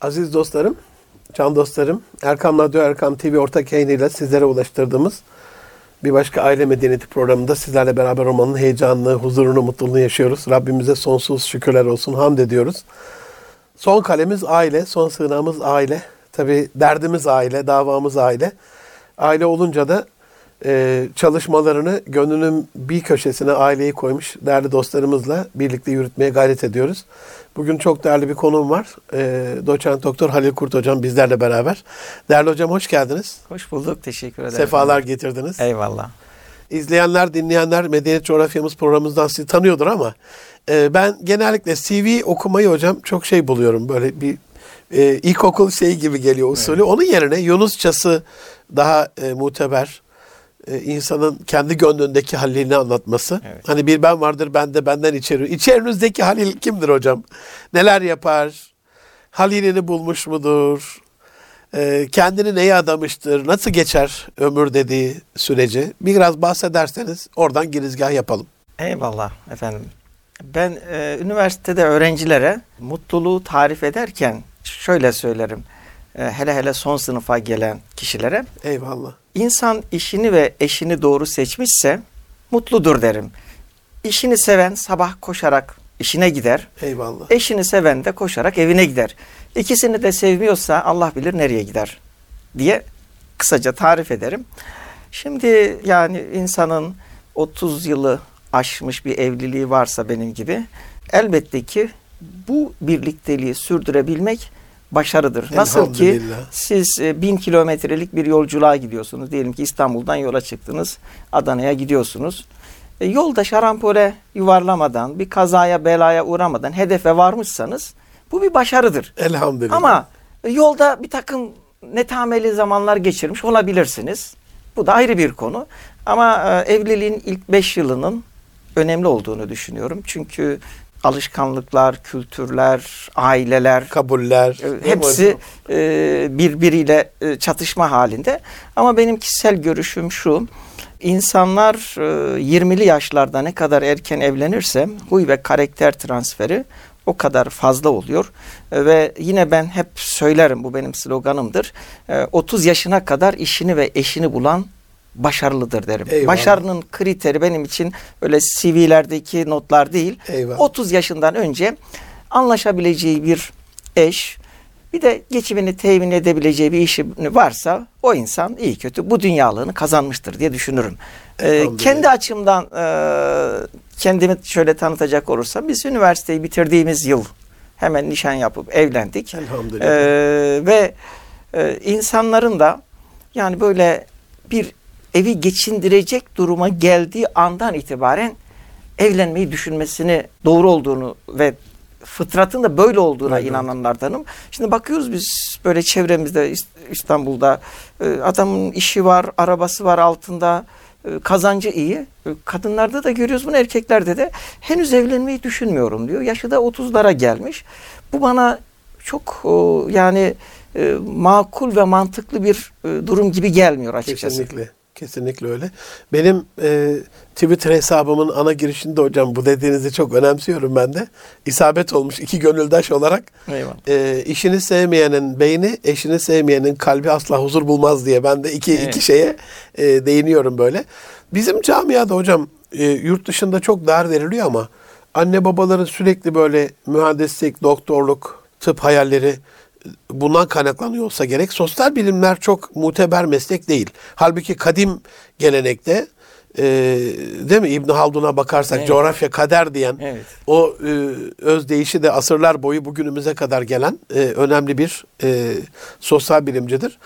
Aziz dostlarım, can dostlarım, Erkam Radyo Erkam TV ortak yayınıyla sizlere ulaştırdığımız bir başka aile medeniyeti programında sizlerle beraber olmanın heyecanını, huzurunu, mutluluğunu yaşıyoruz. Rabbimize sonsuz şükürler olsun, hamd ediyoruz. Son kalemiz aile, son sığınağımız aile. Tabi derdimiz aile, davamız aile. Aile olunca da e, çalışmalarını gönlünün bir köşesine aileyi koymuş değerli dostlarımızla birlikte yürütmeye gayret ediyoruz. Bugün çok değerli bir konum var. E, doçent doktor Halil Kurt hocam bizlerle beraber. Değerli hocam hoş geldiniz. Hoş bulduk. Teşekkür ederim. Sefalar getirdiniz. Eyvallah. İzleyenler, dinleyenler Medeniyet Coğrafyamız programımızdan sizi tanıyordur ama e, ben genellikle CV okumayı hocam çok şey buluyorum. Böyle bir e, ilkokul şeyi gibi geliyor usulü. Evet. Onun yerine Yunusçası daha e, muteber e, insanın kendi gönlündeki halini anlatması. Evet. Hani bir ben vardır ben de benden içeri. İçerinizdeki Halil kimdir hocam? Neler yapar? Halilini bulmuş mudur? E, kendini neye adamıştır? Nasıl geçer ömür dediği süreci? Biraz bahsederseniz oradan girizgah yapalım. Eyvallah efendim. Ben e, üniversitede öğrencilere mutluluğu tarif ederken şöyle söylerim. E, hele hele son sınıfa gelen kişilere. Eyvallah. İnsan işini ve eşini doğru seçmişse mutludur derim. İşini seven sabah koşarak işine gider. Eyvallah. Eşini seven de koşarak evine gider. İkisini de sevmiyorsa Allah bilir nereye gider diye kısaca tarif ederim. Şimdi yani insanın 30 yılı aşmış bir evliliği varsa benim gibi elbette ki bu birlikteliği sürdürebilmek başarıdır. Nasıl ki siz e, bin kilometrelik bir yolculuğa gidiyorsunuz. Diyelim ki İstanbul'dan yola çıktınız. Adana'ya gidiyorsunuz. E, yolda şarampole yuvarlamadan, bir kazaya belaya uğramadan hedefe varmışsanız bu bir başarıdır. Elhamdülillah. Ama yolda bir takım netameli zamanlar geçirmiş olabilirsiniz. Bu da ayrı bir konu. Ama e, evliliğin ilk beş yılının önemli olduğunu düşünüyorum. Çünkü alışkanlıklar, kültürler, aileler, kabuller e, hepsi e, birbiriyle e, çatışma halinde. Ama benim kişisel görüşüm şu. İnsanlar e, 20'li yaşlarda ne kadar erken evlenirse huy ve karakter transferi o kadar fazla oluyor. Ve yine ben hep söylerim bu benim sloganımdır. E, 30 yaşına kadar işini ve eşini bulan başarılıdır derim. Eyvallah. Başarının kriteri benim için öyle CV'lerdeki notlar değil. Eyvallah. 30 yaşından önce anlaşabileceği bir eş, bir de geçimini temin edebileceği bir işi varsa o insan iyi kötü bu dünyalığını kazanmıştır diye düşünürüm. Ee, kendi açımdan e, kendimi şöyle tanıtacak olursam biz üniversiteyi bitirdiğimiz yıl hemen nişan yapıp evlendik. Elhamdülillah. Ee, ve e, insanların da yani böyle bir evi geçindirecek duruma geldiği andan itibaren evlenmeyi düşünmesini doğru olduğunu ve fıtratın da böyle olduğuna evet. inananlardanım. Şimdi bakıyoruz biz böyle çevremizde İstanbul'da e, adamın işi var, arabası var altında, e, kazancı iyi. E, kadınlarda da görüyoruz bunu, erkeklerde de henüz evlenmeyi düşünmüyorum diyor. Yaşı da 30'lara gelmiş. Bu bana çok yani makul ve mantıklı bir durum gibi gelmiyor açıkçası. Kesinlikle. Kesinlikle öyle. Benim e, Twitter hesabımın ana girişinde hocam bu dediğinizi çok önemsiyorum ben de. İsabet olmuş iki gönüldaş olarak. E, işini sevmeyenin beyni, eşini sevmeyenin kalbi asla huzur bulmaz diye ben de iki, evet. iki şeye e, değiniyorum böyle. Bizim camiada hocam e, yurt dışında çok değer veriliyor ama anne babaların sürekli böyle mühendislik, doktorluk, tıp hayalleri bundan kaynaklanıyor olsa gerek. Sosyal bilimler çok muteber meslek değil. Halbuki kadim gelenekte e, değil mi İbn Haldun'a bakarsak evet. coğrafya kader diyen evet. o e, özdeyişi de asırlar boyu bugünümüze kadar gelen e, önemli bir e, sosyal bilimcidir.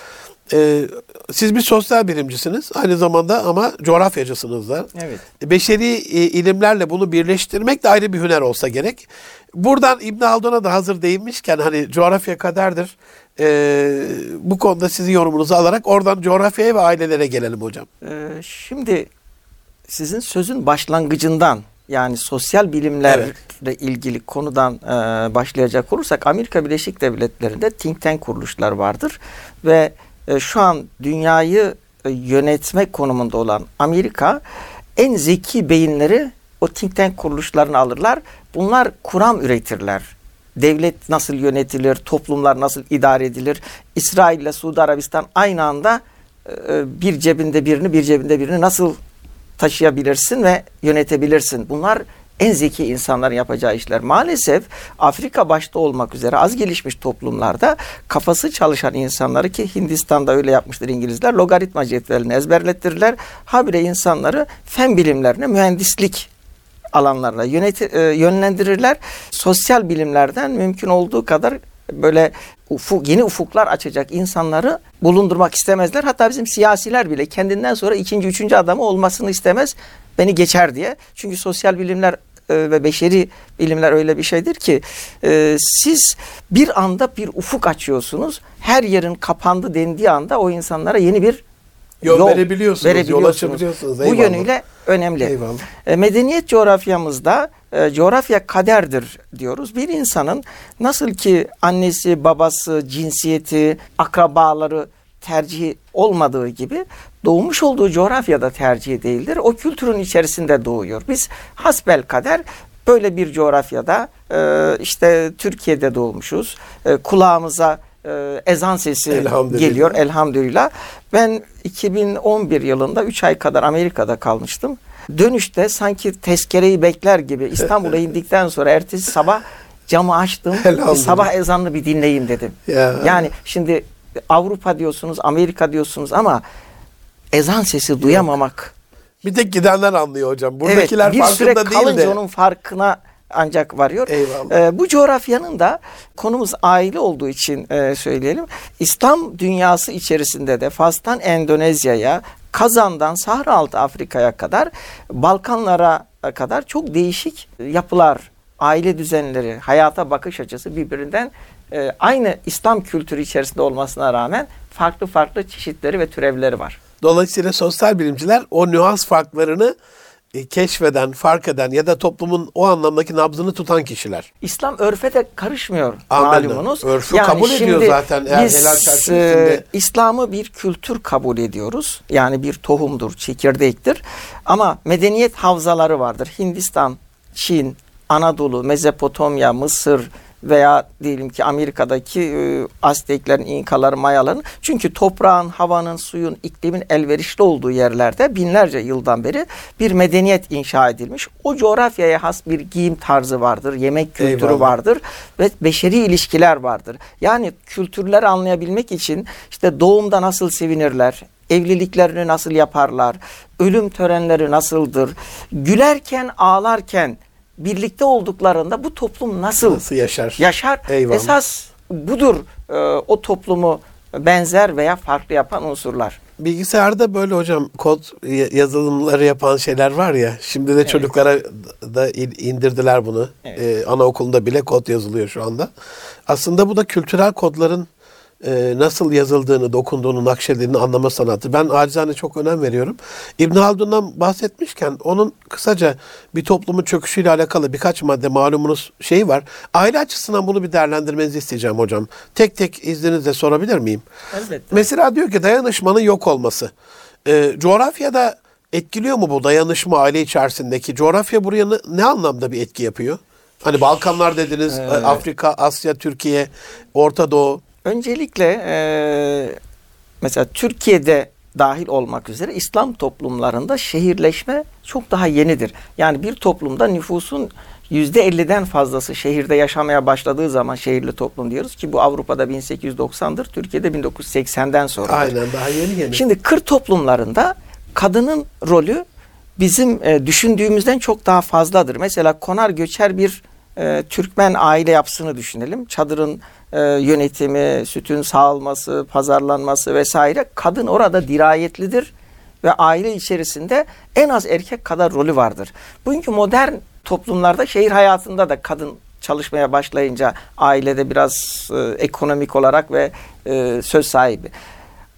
E, siz bir sosyal bilimcisiniz aynı zamanda ama coğrafyacısınız da. Evet. Beşeri e, ilimlerle bunu birleştirmek de ayrı bir hüner olsa gerek. Buradan İbn Haldun'a da hazır değinmişken hani coğrafya kaderdir. Ee, bu konuda sizin yorumunuzu alarak oradan coğrafyaya ve ailelere gelelim hocam. Ee, şimdi sizin sözün başlangıcından yani sosyal bilimlerle evet. ilgili konudan e, başlayacak olursak Amerika Birleşik Devletleri'nde think tank kuruluşlar vardır ve e, şu an dünyayı e, yönetme konumunda olan Amerika en zeki beyinleri o think tank kuruluşlarını alırlar. Bunlar kuram üretirler. devlet nasıl yönetilir, toplumlar nasıl idare edilir. İsrail ile Suudi Arabistan aynı anda e, bir cebinde birini bir cebinde birini nasıl taşıyabilirsin ve yönetebilirsin. Bunlar en zeki insanların yapacağı işler. Maalesef Afrika başta olmak üzere az gelişmiş toplumlarda kafası çalışan insanları ki Hindistan'da öyle yapmıştır İngilizler logaritma cetvelini ezberlettirirler. Habire insanları fen bilimlerine, mühendislik alanlarına yöneti, e, yönlendirirler. Sosyal bilimlerden mümkün olduğu kadar böyle ufuk, yeni ufuklar açacak insanları bulundurmak istemezler. Hatta bizim siyasiler bile kendinden sonra ikinci, üçüncü adamı olmasını istemez. Beni geçer diye. Çünkü sosyal bilimler ve beşeri bilimler öyle bir şeydir ki e, siz bir anda bir ufuk açıyorsunuz. Her yerin kapandı dendiği anda o insanlara yeni bir yol, yol verebiliyorsunuz, verebiliyorsunuz. Yol açabiliyorsunuz. Eyvallah. Bu yönüyle önemli. Eyvallah. E, medeniyet coğrafyamızda e, coğrafya kaderdir diyoruz. Bir insanın nasıl ki annesi, babası, cinsiyeti, akrabaları tercih olmadığı gibi doğmuş olduğu coğrafyada tercih değildir. O kültürün içerisinde doğuyor. Biz hasbel kader böyle bir coğrafyada e, işte Türkiye'de doğmuşuz. E, kulağımıza e, ezan sesi elhamdülillah. geliyor elhamdülillah. Ben 2011 yılında 3 ay kadar Amerika'da kalmıştım. Dönüşte sanki tezkereyi bekler gibi İstanbul'a indikten sonra ertesi sabah camı açtım. sabah ezanını bir dinleyeyim dedim. Ya. Yani şimdi Avrupa diyorsunuz, Amerika diyorsunuz ama ezan sesi duyamamak. Bir tek gidenler anlıyor hocam. Buradakiler evet, bir farkında süre kalınca değil de. onun farkına ancak varıyor. Eyvallah. Ee, bu coğrafyanın da konumuz aile olduğu için e, söyleyelim. İslam dünyası içerisinde de Fas'tan Endonezya'ya, Kazan'dan Sahra Altı Afrika'ya kadar, Balkanlara kadar çok değişik yapılar, aile düzenleri, hayata bakış açısı birbirinden e, aynı İslam kültürü içerisinde olmasına rağmen farklı farklı çeşitleri ve türevleri var. Dolayısıyla sosyal bilimciler o nüans farklarını e, keşfeden, fark eden ya da toplumun o anlamdaki nabzını tutan kişiler. İslam örfe de karışmıyor Amenna. malumunuz. Örfü yani kabul ediyor zaten eğer biz, helal çerçevesinde. İslam'ı bir kültür kabul ediyoruz. Yani bir tohumdur, çekirdektir. Ama medeniyet havzaları vardır. Hindistan, Çin, Anadolu, Mezopotamya, Mısır, veya diyelim ki Amerika'daki e, Azteklerin, İnkaların, Mayaların çünkü toprağın, havanın, suyun, iklimin elverişli olduğu yerlerde binlerce yıldan beri bir medeniyet inşa edilmiş. O coğrafyaya has bir giyim tarzı vardır, yemek kültürü Eyvallah. vardır ve beşeri ilişkiler vardır. Yani kültürleri anlayabilmek için işte doğumda nasıl sevinirler, evliliklerini nasıl yaparlar, ölüm törenleri nasıldır, gülerken, ağlarken birlikte olduklarında bu toplum nasıl, nasıl yaşar? Yaşar. Eyvallah. Esas budur e, o toplumu benzer veya farklı yapan unsurlar. Bilgisayarda böyle hocam kod yazılımları yapan şeyler var ya. Şimdi de evet. çocuklara da indirdiler bunu. Evet. Ee, anaokulunda bile kod yazılıyor şu anda. Aslında bu da kültürel kodların e, nasıl yazıldığını, dokunduğunu, nakşedildiğini anlama sanatı. Ben acizane çok önem veriyorum. İbn Haldun'dan bahsetmişken onun kısaca bir toplumun çöküşüyle alakalı birkaç madde malumunuz şey var. Aile açısından bunu bir değerlendirmenizi isteyeceğim hocam. Tek tek izninizle sorabilir miyim? Elbette. Mesela diyor ki dayanışmanın yok olması. E, coğrafyada etkiliyor mu bu dayanışma aile içerisindeki? Coğrafya buraya ne, ne anlamda bir etki yapıyor? Hani Balkanlar dediniz, evet. Afrika, Asya, Türkiye, Orta Doğu. Öncelikle e, mesela Türkiye'de dahil olmak üzere İslam toplumlarında şehirleşme çok daha yenidir. Yani bir toplumda nüfusun yüzde 50'den fazlası şehirde yaşamaya başladığı zaman şehirli toplum diyoruz ki bu Avrupa'da 1890'dır, Türkiye'de 1980'den sonra. Aynen daha yeni yeni. Şimdi kır toplumlarında kadının rolü bizim e, düşündüğümüzden çok daha fazladır. Mesela konar göçer bir e, Türkmen aile yapısını düşünelim. Çadırın e, yönetimi, sütün sağılması, pazarlanması vesaire kadın orada dirayetlidir ve aile içerisinde en az erkek kadar rolü vardır. Bugünkü modern toplumlarda şehir hayatında da kadın çalışmaya başlayınca ailede biraz e, ekonomik olarak ve e, söz sahibi.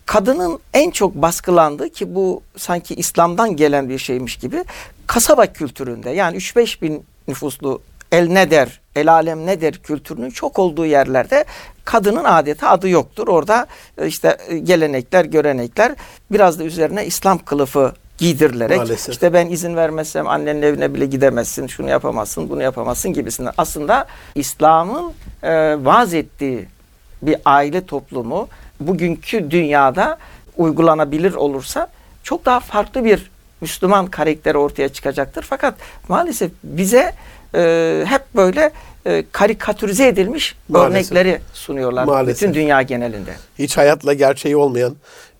Kadının en çok baskılandığı ki bu sanki İslam'dan gelen bir şeymiş gibi kasaba kültüründe yani 3-5 bin nüfuslu el ne der, el alem ne der kültürünün çok olduğu yerlerde kadının adeta adı yoktur. Orada e, işte e, gelenekler, görenekler biraz da üzerine İslam kılıfı giydirilerek Maalesef. işte ben izin vermezsem annenin evine bile gidemezsin, şunu yapamazsın, bunu yapamazsın gibisinden. Aslında İslam'ın e, vaaz ettiği bir aile toplumu bugünkü dünyada uygulanabilir olursa çok daha farklı bir Müslüman karakteri ortaya çıkacaktır. Fakat maalesef bize e, hep böyle e, karikatürize edilmiş maalesef. örnekleri sunuyorlar maalesef. bütün dünya genelinde. Hiç hayatla gerçeği olmayan.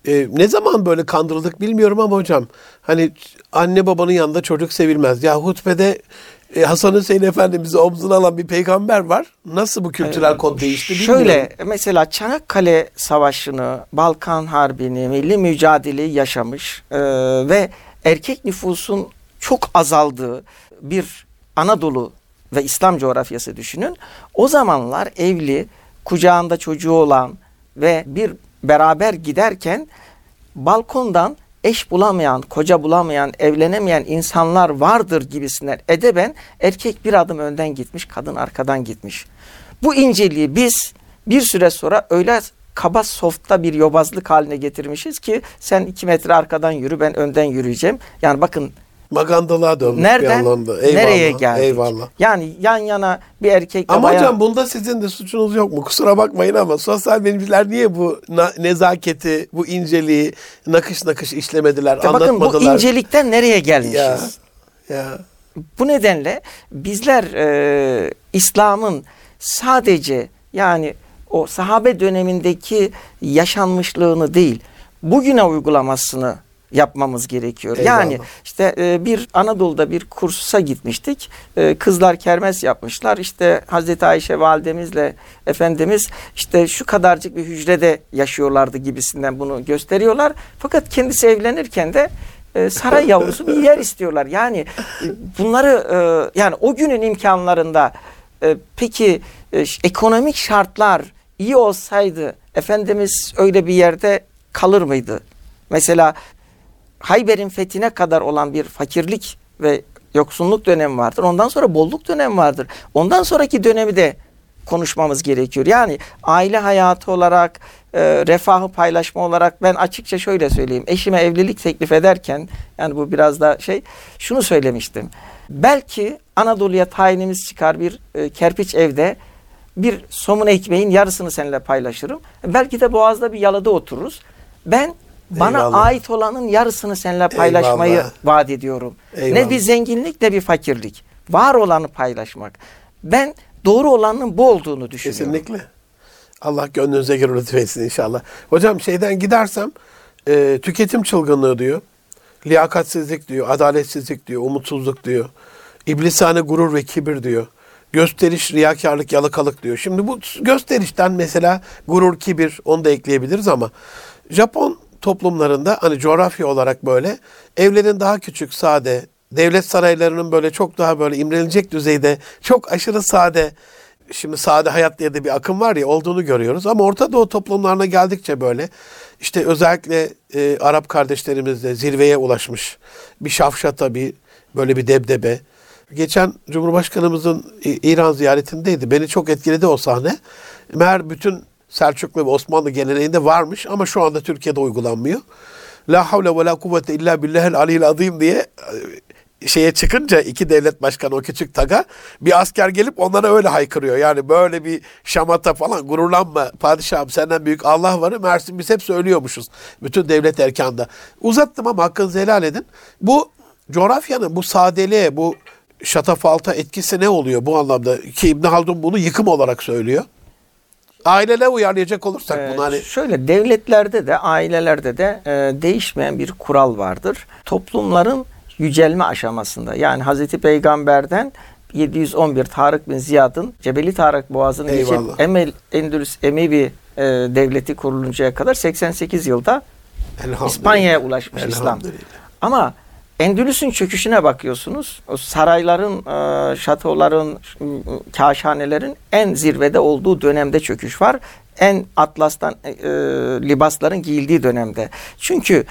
E, ne zaman böyle kandırıldık bilmiyorum ama hocam hani anne babanın yanında çocuk sevilmez. Ya hutbede e, Hasan Hüseyin Efendimiz'i omzuna alan bir peygamber var. Nasıl bu kültürel ee, kod değişti bilmiyorum. Şöyle mesela Çanakkale Savaşı'nı, Balkan Harbi'ni, milli mücadeleyi yaşamış e, ve erkek nüfusun çok azaldığı bir Anadolu ve İslam coğrafyası düşünün. O zamanlar evli, kucağında çocuğu olan ve bir beraber giderken balkondan eş bulamayan, koca bulamayan, evlenemeyen insanlar vardır gibisinden edeben erkek bir adım önden gitmiş, kadın arkadan gitmiş. Bu inceliği biz bir süre sonra öyle kaba softta bir yobazlık haline getirmişiz ki sen iki metre arkadan yürü ben önden yürüyeceğim. Yani bakın Magandalığa dönmüş Nereden, bir anlamda. Eyvallah, nereye geldik? Eyvallah. Yani yan yana bir erkek Ama bayan... hocam bunda sizin de suçunuz yok mu? Kusura bakmayın ama sosyal bilimciler niye bu nezaketi, bu inceliği nakış nakış işlemediler, ya anlatmadılar? Bakın bu incelikten nereye gelmişiz? Ya, ya. Bu nedenle bizler e, İslam'ın sadece yani o sahabe dönemindeki yaşanmışlığını değil, bugüne uygulamasını yapmamız gerekiyor. Eyvallah. Yani işte e, bir Anadolu'da bir kursa gitmiştik. E, kızlar kermes yapmışlar. İşte Hazreti Ayşe validemizle Efendimiz işte şu kadarcık bir hücrede yaşıyorlardı gibisinden bunu gösteriyorlar. Fakat kendisi evlenirken de e, saray yavrusu bir yer istiyorlar. Yani bunları yani o günün imkanlarında peki ekonomik şartlar iyi olsaydı Efendimiz öyle bir yerde kalır mıydı? Mesela Hayber'in fethine kadar olan bir fakirlik ve yoksunluk dönemi vardır. Ondan sonra bolluk dönemi vardır. Ondan sonraki dönemi de konuşmamız gerekiyor. Yani aile hayatı olarak, e, refahı paylaşma olarak ben açıkça şöyle söyleyeyim. Eşime evlilik teklif ederken yani bu biraz da şey şunu söylemiştim. Belki Anadolu'ya tayinimiz çıkar bir e, kerpiç evde bir somun ekmeğin yarısını seninle paylaşırım. Belki de Boğaz'da bir yalıda otururuz. Ben bana Eyvallah. ait olanın yarısını seninle paylaşmayı Eyvallah. vaat ediyorum. Eyvallah. Ne bir zenginlik ne bir fakirlik. Var olanı paylaşmak. Ben doğru olanın bu olduğunu düşünüyorum. Kesinlikle. Allah gönlünüze göre lütfetsin inşallah. Hocam şeyden gidersem e, tüketim çılgınlığı diyor. Liyakatsizlik diyor, adaletsizlik diyor, umutsuzluk diyor. İblisane gurur ve kibir diyor. Gösteriş, riyakarlık, yalakalık diyor. Şimdi bu gösterişten mesela gurur, kibir onu da ekleyebiliriz ama Japon toplumlarında hani coğrafya olarak böyle evlerin daha küçük, sade, devlet saraylarının böyle çok daha böyle imrenilecek düzeyde çok aşırı sade şimdi sade hayat diye de bir akım var ya olduğunu görüyoruz. Ama Orta Doğu toplumlarına geldikçe böyle işte özellikle e, Arap kardeşlerimizle zirveye ulaşmış bir şafşata bir böyle bir debdebe. Geçen Cumhurbaşkanımızın İran ziyaretindeydi. Beni çok etkiledi o sahne. Meğer bütün Selçuklu ve Osmanlı geleneğinde varmış ama şu anda Türkiye'de uygulanmıyor. La havle ve la kuvvete illa billahel aliyil azim diye e, şeye çıkınca iki devlet başkanı o küçük taga bir asker gelip onlara öyle haykırıyor. Yani böyle bir şamata falan gururlanma padişahım senden büyük Allah varı Mersin biz hep söylüyormuşuz. Bütün devlet erkanda. Uzattım ama hakkınızı helal edin. Bu coğrafyanın bu sadeliğe bu şatafalta etkisi ne oluyor bu anlamda? Ki İbn Haldun bunu yıkım olarak söylüyor. Ailele uyarlayacak olursak ee, bunu hani. Şöyle devletlerde de ailelerde de e, değişmeyen bir kural vardır. Toplumların yücelme aşamasında yani Hazreti Peygamber'den 711 Tarık bin Ziyad'ın Cebeli Tarık Boğazı'nı geçip Emel, Endülüs Emevi e, devleti kuruluncaya kadar 88 yılda İspanya'ya ulaşmış İslam. Ama Endülüs'ün çöküşüne bakıyorsunuz. O sarayların, e, şatoların, kaşhanelerin en zirvede olduğu dönemde çöküş var. En atlastan e, e, libasların giyildiği dönemde. Çünkü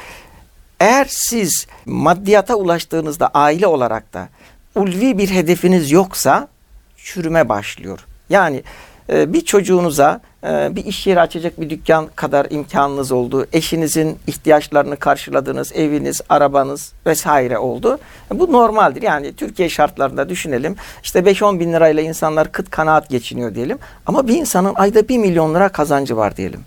eğer siz maddiyata ulaştığınızda aile olarak da ulvi bir hedefiniz yoksa çürüme başlıyor. Yani bir çocuğunuza bir iş yeri açacak bir dükkan kadar imkanınız oldu. Eşinizin ihtiyaçlarını karşıladınız, eviniz, arabanız vesaire oldu. Bu normaldir. Yani Türkiye şartlarında düşünelim. İşte 5-10 bin lirayla insanlar kıt kanaat geçiniyor diyelim. Ama bir insanın ayda 1 milyon lira kazancı var diyelim.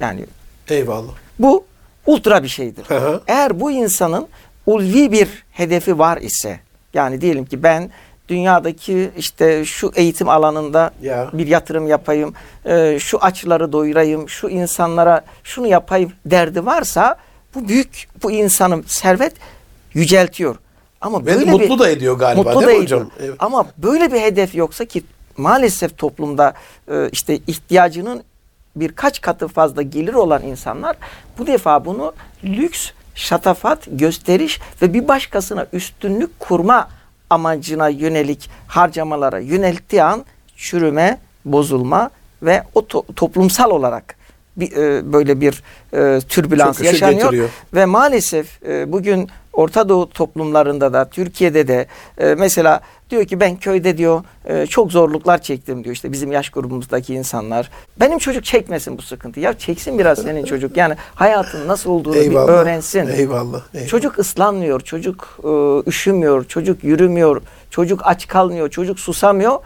Yani Eyvallah. bu ultra bir şeydir. Eğer bu insanın ulvi bir hedefi var ise yani diyelim ki ben dünyadaki işte şu eğitim alanında ya. bir yatırım yapayım, e, şu açları doyurayım, şu insanlara şunu yapayım derdi varsa bu büyük bu insanın servet yüceltiyor. Ama böyle Ve mutlu bir, da ediyor galiba mutlu değil da mi hocam? Evet. Ama böyle bir hedef yoksa ki maalesef toplumda e, işte ihtiyacının birkaç katı fazla gelir olan insanlar bu defa bunu lüks, şatafat, gösteriş ve bir başkasına üstünlük kurma amacına yönelik harcamalara yönelttiği an çürüme, bozulma ve o to toplumsal olarak bir, e, böyle bir e, türbülans yaşanıyor getiriyor. ve maalesef e, bugün Orta Doğu toplumlarında da Türkiye'de de e, mesela diyor ki ben köyde diyor e, çok zorluklar çektim diyor işte bizim yaş grubumuzdaki insanlar. Benim çocuk çekmesin bu sıkıntı. Ya çeksin biraz senin çocuk. Yani hayatın nasıl olduğunu eyvallah, bir öğrensin. Eyvallah, eyvallah. Çocuk ıslanmıyor, çocuk e, üşümüyor, çocuk yürümüyor, çocuk aç kalmıyor, çocuk susamıyor.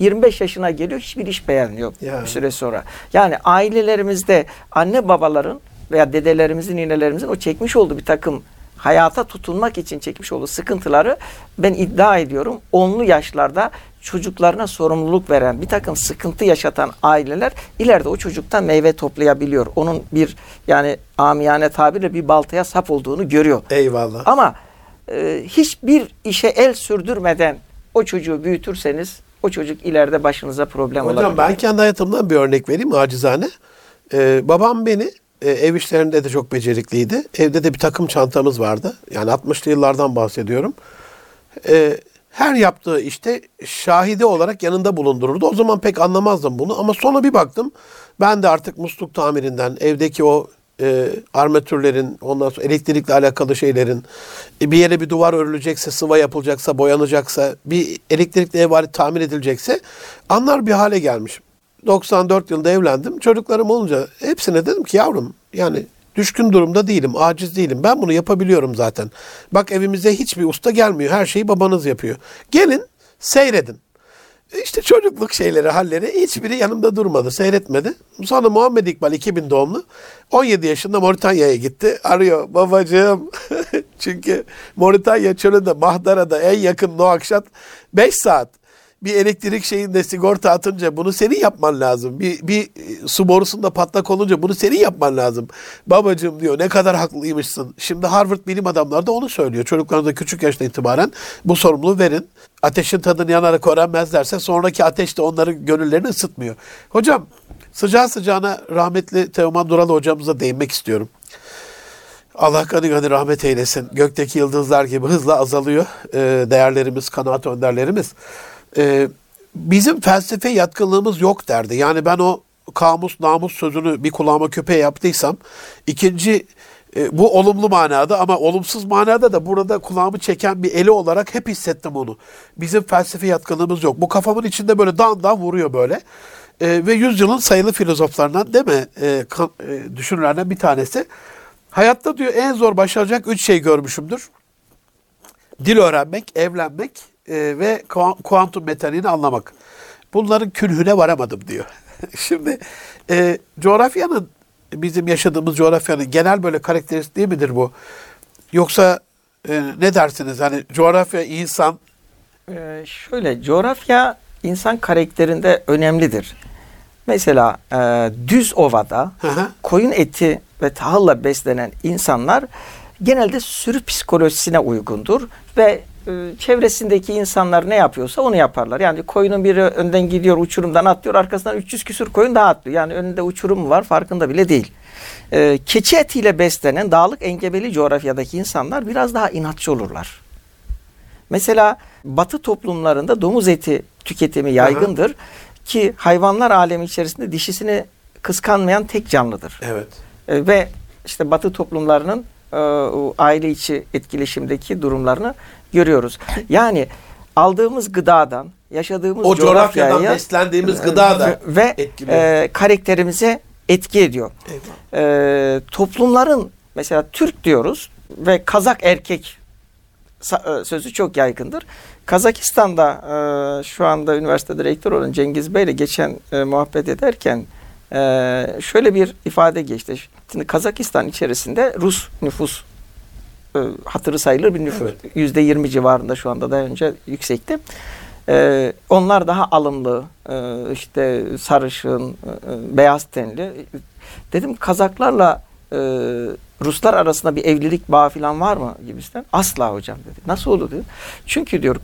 25 yaşına geliyor hiçbir iş beğenmiyor yani. bir süre sonra. Yani ailelerimizde anne babaların veya dedelerimizin, ninelerimizin o çekmiş olduğu bir takım hayata tutunmak için çekmiş olduğu sıkıntıları ben iddia ediyorum onlu yaşlarda çocuklarına sorumluluk veren bir takım sıkıntı yaşatan aileler ileride o çocuktan meyve toplayabiliyor. Onun bir yani amiyane tabirle bir baltaya sap olduğunu görüyor. Eyvallah. Ama e, hiçbir işe el sürdürmeden o çocuğu büyütürseniz o çocuk ileride başınıza problem Hocam, olabilir. Hocam ben kendi hayatımdan bir örnek vereyim acizane. Ee, babam beni e, ev işlerinde de çok becerikliydi. Evde de bir takım çantamız vardı. Yani 60'lı yıllardan bahsediyorum. E, her yaptığı işte şahide olarak yanında bulundururdu. O zaman pek anlamazdım bunu ama sonra bir baktım. Ben de artık musluk tamirinden, evdeki o e, armatürlerin, ondan sonra elektrikle alakalı şeylerin, e, bir yere bir duvar örülecekse, sıva yapılacaksa, boyanacaksa, bir elektrikli ev tamir edilecekse anlar bir hale gelmişim. 94 yılında evlendim. Çocuklarım olunca hepsine dedim ki yavrum yani düşkün durumda değilim, aciz değilim. Ben bunu yapabiliyorum zaten. Bak evimize hiçbir usta gelmiyor. Her şeyi babanız yapıyor. Gelin seyredin. İşte çocukluk şeyleri, halleri hiçbiri yanımda durmadı, seyretmedi. Sonra Muhammed İkbal 2000 doğumlu 17 yaşında Moritanya'ya gitti. Arıyor babacığım. Çünkü Moritanya çölünde Mahdara'da en yakın Noakşat 5 saat bir elektrik şeyinde sigorta atınca bunu senin yapman lazım. Bir, bir e, su borusunda patlak olunca bunu senin yapman lazım. Babacığım diyor ne kadar haklıymışsın. Şimdi Harvard bilim adamları da onu söylüyor. Çocuklarınıza küçük yaşta itibaren bu sorumluluğu verin. Ateşin tadını yanarak öğrenmezlerse sonraki ateş de onların gönüllerini ısıtmıyor. Hocam sıcağı sıcağına rahmetli Teoman Dural hocamıza değinmek istiyorum. Allah gani gani rahmet eylesin. Gökteki yıldızlar gibi hızla azalıyor e, değerlerimiz, kanaat önderlerimiz e, bizim felsefe yatkınlığımız yok derdi. Yani ben o kamus namus sözünü bir kulağıma köpeğe yaptıysam ikinci e, bu olumlu manada ama olumsuz manada da burada kulağımı çeken bir eli olarak hep hissettim onu. Bizim felsefe yatkınlığımız yok. Bu kafamın içinde böyle dan dan vuruyor böyle. E, ve yüzyılın sayılı filozoflarından değil mi e, kan, e, düşünürlerden bir tanesi. Hayatta diyor en zor başaracak üç şey görmüşümdür. Dil öğrenmek, evlenmek e, ve kuantum mekaniğini anlamak. Bunların külhüne varamadım diyor. Şimdi e, coğrafyanın bizim yaşadığımız coğrafyanın genel böyle karakteristiği midir bu? Yoksa e, ne dersiniz? Hani coğrafya insan ee, şöyle coğrafya insan karakterinde önemlidir. Mesela e, düz ovada hı hı. koyun eti ve tahılla beslenen insanlar genelde sürü psikolojisine uygundur ve e, çevresindeki insanlar ne yapıyorsa onu yaparlar. Yani koyunun biri önden gidiyor uçurumdan atlıyor arkasından 300 küsür koyun daha atlıyor. Yani önünde uçurum var farkında bile değil. E, keçi etiyle beslenen dağlık engebeli coğrafyadaki insanlar biraz daha inatçı olurlar. Mesela batı toplumlarında domuz eti tüketimi yaygındır. Aha. Ki hayvanlar alemi içerisinde dişisini kıskanmayan tek canlıdır. Evet. E, ve işte batı toplumlarının e, aile içi etkileşimdeki durumlarını görüyoruz. Yani aldığımız gıdadan yaşadığımız o coğrafyadan coğrafyaya beslendiğimiz gıda da ve e, karakterimize etki ediyor. Eyvallah. E, toplumların mesela Türk diyoruz ve Kazak erkek e, sözü çok yaygındır. Kazakistan'da e, şu anda üniversitede rektör olan Cengiz Bey ile geçen e, muhabbet ederken e, şöyle bir ifade geçti. Şimdi Kazakistan içerisinde Rus nüfus e, hatırı sayılır bir nüfus. Evet. Yüzde yirmi civarında şu anda daha önce yüksekti. E, onlar daha alımlı, e, işte sarışın, e, e, beyaz tenli. Dedim Kazaklarla e, Ruslar arasında bir evlilik bağı falan var mı gibisinden. Asla hocam dedi. Nasıl olur dedi. Çünkü diyor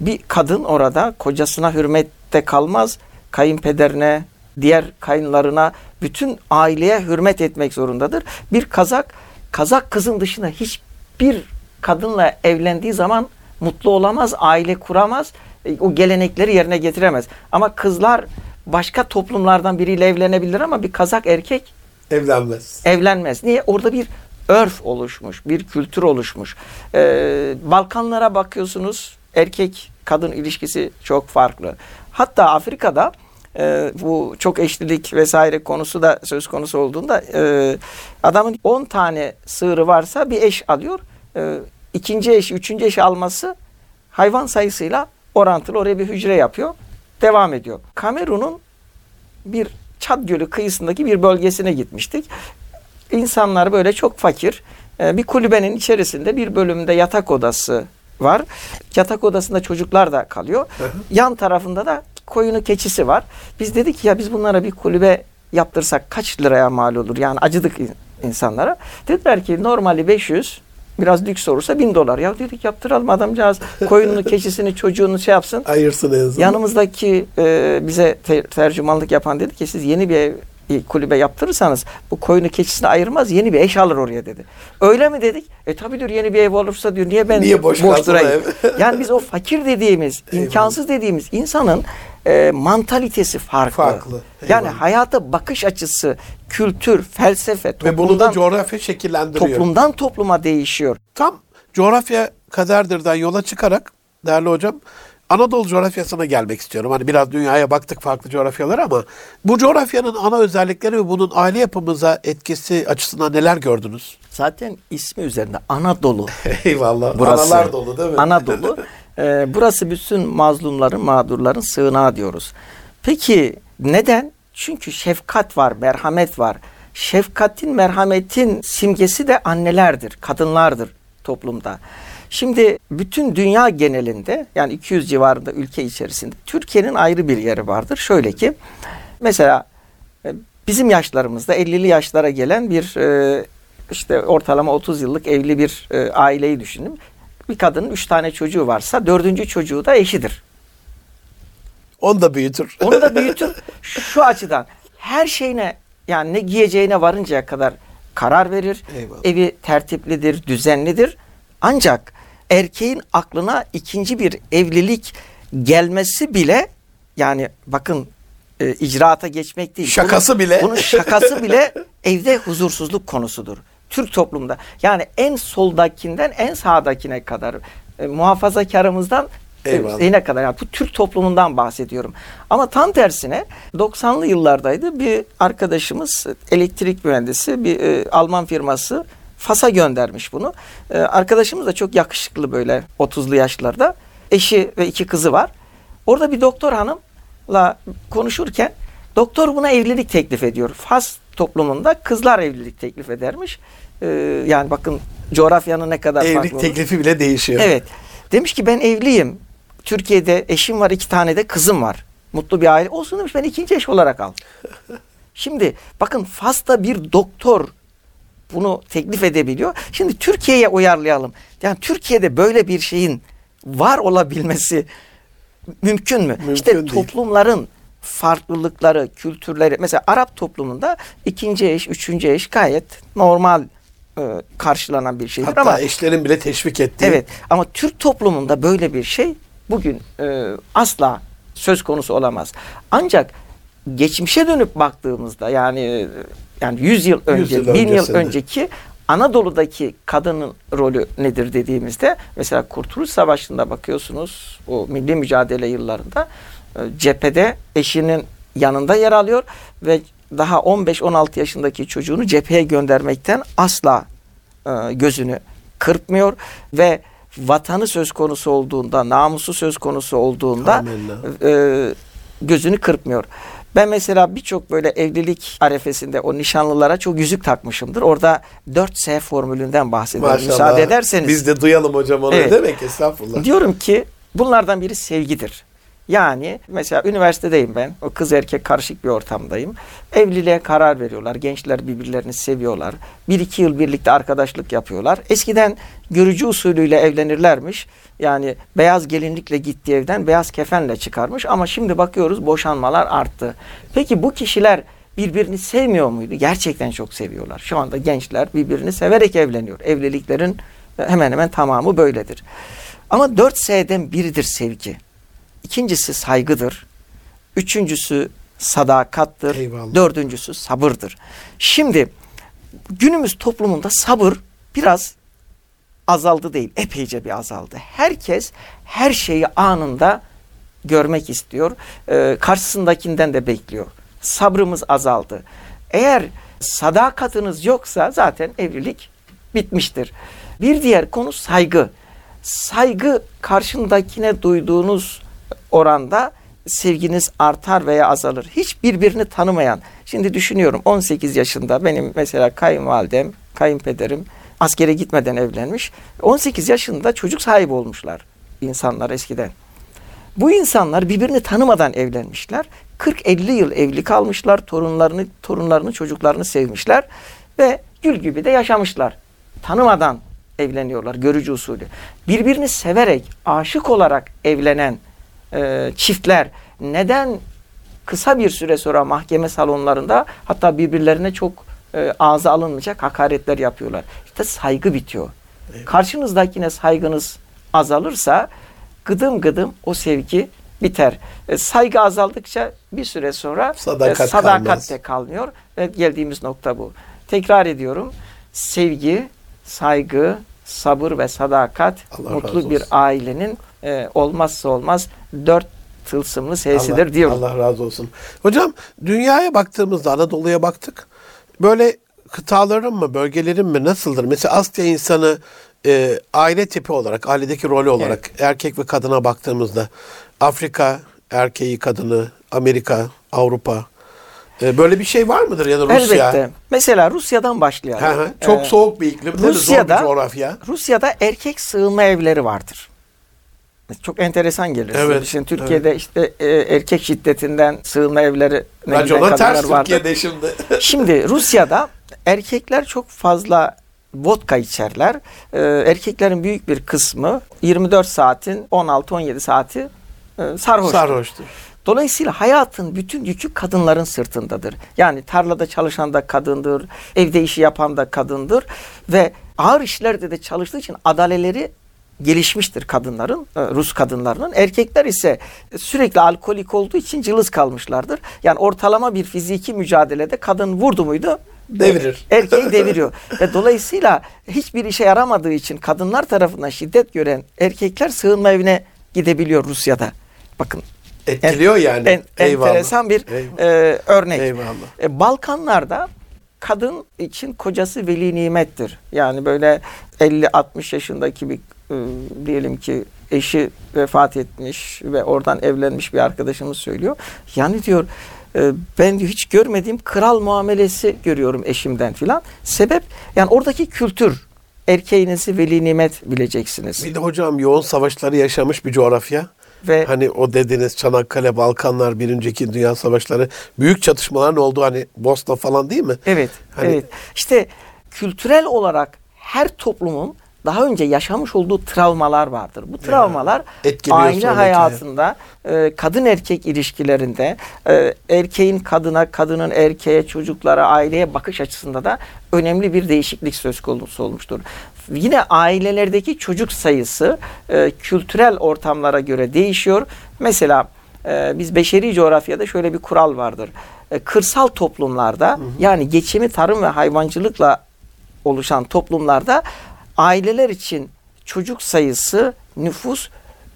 bir kadın orada kocasına hürmette kalmaz. Kayınpederine, diğer kayınlarına, bütün aileye hürmet etmek zorundadır. Bir Kazak, Kazak kızın dışında hiçbir kadınla evlendiği zaman mutlu olamaz, aile kuramaz, e, o gelenekleri yerine getiremez. Ama kızlar başka toplumlardan biriyle evlenebilir ama bir Kazak erkek Evlenmez. evlenmez. Niye? Orada bir örf oluşmuş, bir kültür oluşmuş. Ee, Balkanlara bakıyorsunuz, erkek kadın ilişkisi çok farklı. Hatta Afrika'da e, bu çok eşlilik vesaire konusu da söz konusu olduğunda e, adamın 10 tane sığırı varsa bir eş alıyor. E, ikinci eş, üçüncü eş alması hayvan sayısıyla orantılı oraya bir hücre yapıyor. Devam ediyor. Kamerun'un bir Çad Gölü kıyısındaki bir bölgesine gitmiştik. İnsanlar böyle çok fakir. Ee, Bir kulübenin içerisinde bir bölümde yatak odası var. Yatak odasında çocuklar da kalıyor. Yan tarafında da koyunu keçisi var. Biz dedik ki ya biz bunlara bir kulübe yaptırsak kaç liraya mal olur? Yani acıdık in- insanlara. Dediler ki normali 500 biraz lüks olursa 1000 dolar. Ya dedik yaptıralım adamcağız koyununu, keçisini, çocuğunu şey yapsın. Ayırsın en azından. Yanımızdaki e, bize te- tercümanlık yapan dedi ki siz yeni bir ev kulübe yaptırırsanız bu koyunu keçisini ayırmaz yeni bir eş alır oraya dedi. Öyle mi dedik? E tabi diyor yeni bir ev olursa diyor niye ben Niye boş kalsın durayım? yani biz o fakir dediğimiz, imkansız dediğimiz insanın e, mantalitesi farklı. Farklı. Yani hayata bakış açısı, kültür, felsefe Ve bunu da toplumdan, coğrafya şekillendiriyor. toplumdan topluma değişiyor. Tam coğrafya kaderdirden yola çıkarak değerli hocam Anadolu coğrafyasına gelmek istiyorum. Hani biraz dünyaya baktık farklı coğrafyalara ama bu coğrafyanın ana özellikleri ve bunun aile yapımıza etkisi açısından neler gördünüz? Zaten ismi üzerinde Anadolu. Eyvallah. Burası. Analar dolu değil mi? Anadolu. Ee, burası bütün mazlumların, mağdurların sığınağı diyoruz. Peki neden? Çünkü şefkat var, merhamet var. Şefkatin, merhametin simgesi de annelerdir, kadınlardır toplumda. Şimdi bütün dünya genelinde yani 200 civarında ülke içerisinde Türkiye'nin ayrı bir yeri vardır. Şöyle ki mesela e, bizim yaşlarımızda 50'li yaşlara gelen bir e, işte ortalama 30 yıllık evli bir e, aileyi düşünün. Bir kadının 3 tane çocuğu varsa dördüncü çocuğu da eşidir. Onu da büyütür. Onu da büyütür şu açıdan her şeyine yani ne giyeceğine varıncaya kadar karar verir. Eyvallah. Evi tertiplidir, düzenlidir. Ancak erkeğin aklına ikinci bir evlilik gelmesi bile yani bakın e, icraata geçmek değil. Şakası Bunun- bile. Bunun şakası bile evde huzursuzluk konusudur. Türk toplumda. Yani en soldakinden en sağdakine kadar e, muhafazakarımızdan e, Eyvallah. kadar yani bu Türk toplumundan bahsediyorum. Ama tam tersine 90'lı yıllardaydı bir arkadaşımız elektrik mühendisi bir e, Alman firması Fas'a göndermiş bunu. E, arkadaşımız da çok yakışıklı böyle 30'lu yaşlarda. Eşi ve iki kızı var. Orada bir doktor hanımla konuşurken doktor buna evlilik teklif ediyor. Fas toplumunda kızlar evlilik teklif edermiş. E, yani bakın coğrafyanın ne kadar farklı Evlilik teklifi bile değişiyor. Evet. Demiş ki ben evliyim. Türkiye'de eşim var, iki tane de kızım var. Mutlu bir aile. Olsun demiş ben ikinci eş olarak al. Şimdi bakın Fas'ta bir doktor bunu teklif edebiliyor. Şimdi Türkiye'ye uyarlayalım. Yani Türkiye'de böyle bir şeyin var olabilmesi mümkün mü? Mümkün işte değil. toplumların farklılıkları, kültürleri. Mesela Arap toplumunda ikinci eş, üçüncü eş gayet normal e, karşılanan bir şeydir Hatta ama eşlerin bile teşvik ettiği. Evet ama Türk toplumunda böyle bir şey bugün e, asla söz konusu olamaz. Ancak geçmişe dönüp baktığımızda yani yani 100 yıl önce, yıl 1000 yıl önceki Anadolu'daki kadının rolü nedir dediğimizde mesela Kurtuluş Savaşı'nda bakıyorsunuz o milli mücadele yıllarında e, cephede eşinin yanında yer alıyor ve daha 15-16 yaşındaki çocuğunu cepheye göndermekten asla e, gözünü kırpmıyor ve vatanı söz konusu olduğunda, namusu söz konusu olduğunda e, gözünü kırpmıyor. Ben mesela birçok böyle evlilik arefesinde o nişanlılara çok yüzük takmışımdır. Orada 4S formülünden bahsediyorum. Maşallah. Müsaade ederseniz. Biz de duyalım hocam onu. Evet. Demek estağfurullah. Diyorum ki bunlardan biri sevgidir. Yani mesela üniversitedeyim ben. O kız erkek karışık bir ortamdayım. Evliliğe karar veriyorlar. Gençler birbirlerini seviyorlar. Bir iki yıl birlikte arkadaşlık yapıyorlar. Eskiden görücü usulüyle evlenirlermiş. Yani beyaz gelinlikle gittiği evden beyaz kefenle çıkarmış. Ama şimdi bakıyoruz boşanmalar arttı. Peki bu kişiler birbirini sevmiyor muydu? Gerçekten çok seviyorlar. Şu anda gençler birbirini severek evleniyor. Evliliklerin hemen hemen tamamı böyledir. Ama 4S'den biridir sevgi. İkincisi saygıdır. Üçüncüsü sadakattır. Eyvallah. Dördüncüsü sabırdır. Şimdi günümüz toplumunda sabır biraz azaldı değil, epeyce bir azaldı. Herkes her şeyi anında görmek istiyor. Ee, karşısındakinden de bekliyor. Sabrımız azaldı. Eğer sadakatiniz yoksa zaten evlilik bitmiştir. Bir diğer konu saygı. Saygı karşındakine duyduğunuz oranda sevginiz artar veya azalır. Hiç birbirini tanımayan. Şimdi düşünüyorum 18 yaşında benim mesela kayınvalidem, kayınpederim askere gitmeden evlenmiş. 18 yaşında çocuk sahibi olmuşlar insanlar eskiden. Bu insanlar birbirini tanımadan evlenmişler. 40-50 yıl evli kalmışlar. Torunlarını, torunlarını, çocuklarını sevmişler ve gül gibi de yaşamışlar. Tanımadan evleniyorlar görücü usulü. Birbirini severek, aşık olarak evlenen e, çiftler neden kısa bir süre sonra mahkeme salonlarında hatta birbirlerine çok e, ağza alınmayacak hakaretler yapıyorlar. İşte saygı bitiyor. Evet. Karşınızdakine saygınız azalırsa gıdım gıdım o sevgi biter. E, saygı azaldıkça bir süre sonra sadakat, e, sadakat de kalmıyor. Ve geldiğimiz nokta bu. Tekrar ediyorum. Sevgi, saygı, sabır ve sadakat Allah mutlu bir ailenin e, olmazsa olmaz dört tılsımlı sesidir Allah, diyorum. Allah razı olsun. Hocam dünyaya baktığımızda Anadolu'ya baktık. Böyle kıtaların mı, bölgelerin mi nasıldır? Mesela Asya insanı e, aile tipi olarak, ailedeki rolü olarak evet. erkek ve kadına baktığımızda Afrika erkeği, kadını, Amerika, Avrupa e, böyle bir şey var mıdır ya da Rusya? Elbette. Mesela Rusya'dan başlayalım. Hı hı. Çok ee, soğuk bir iklim, Rusya'da, zor bir coğrafya. Rusya'da erkek sığınma evleri vardır. Çok enteresan gelir. Evet. Şimdi Türkiye'de evet. işte e, erkek şiddetinden sığınma evleri Racona ters vardı. Türkiye'de şimdi. şimdi Rusya'da erkekler çok fazla vodka içerler. Ee, erkeklerin büyük bir kısmı 24 saatin 16-17 saati e, sarhoştur. sarhoştur. Dolayısıyla hayatın bütün yükü kadınların sırtındadır. Yani tarlada çalışan da kadındır, evde işi yapan da kadındır ve ağır işlerde de çalıştığı için adaleleri gelişmiştir kadınların, e, Rus kadınlarının. Erkekler ise sürekli alkolik olduğu için cılız kalmışlardır. Yani ortalama bir fiziki mücadelede kadın vurdu muydu devirir. Erkeği deviriyor. Ve dolayısıyla hiçbir işe yaramadığı için kadınlar tarafından şiddet gören erkekler sığınma evine gidebiliyor Rusya'da. Bakın etkiliyor en, yani. En, enteresan bir e, örnek. Eyvallah. E, Balkanlarda kadın için kocası veli nimettir. Yani böyle 50-60 yaşındaki bir e, diyelim ki eşi vefat etmiş ve oradan evlenmiş bir arkadaşımız söylüyor. Yani diyor e, ben diyor hiç görmediğim kral muamelesi görüyorum eşimden filan. Sebep yani oradaki kültür erkeğinizi veli nimet bileceksiniz. Bir de hocam yoğun savaşları yaşamış bir coğrafya. Ve hani o dediğiniz Çanakkale, Balkanlar, Birinci İkinci Dünya Savaşları büyük çatışmaların olduğu hani Bosna falan değil mi? Evet. Hani... Evet. İşte kültürel olarak her toplumun daha önce yaşamış olduğu travmalar vardır. Bu travmalar aile hayatında, e, kadın erkek ilişkilerinde, e, erkeğin kadına, kadının erkeğe, çocuklara, aileye bakış açısında da önemli bir değişiklik söz konusu olmuştur. Yine ailelerdeki çocuk sayısı e, kültürel ortamlara göre değişiyor. Mesela e, biz beşeri coğrafyada şöyle bir kural vardır. E, kırsal toplumlarda hı hı. yani geçimi tarım ve hayvancılıkla oluşan toplumlarda aileler için çocuk sayısı, nüfus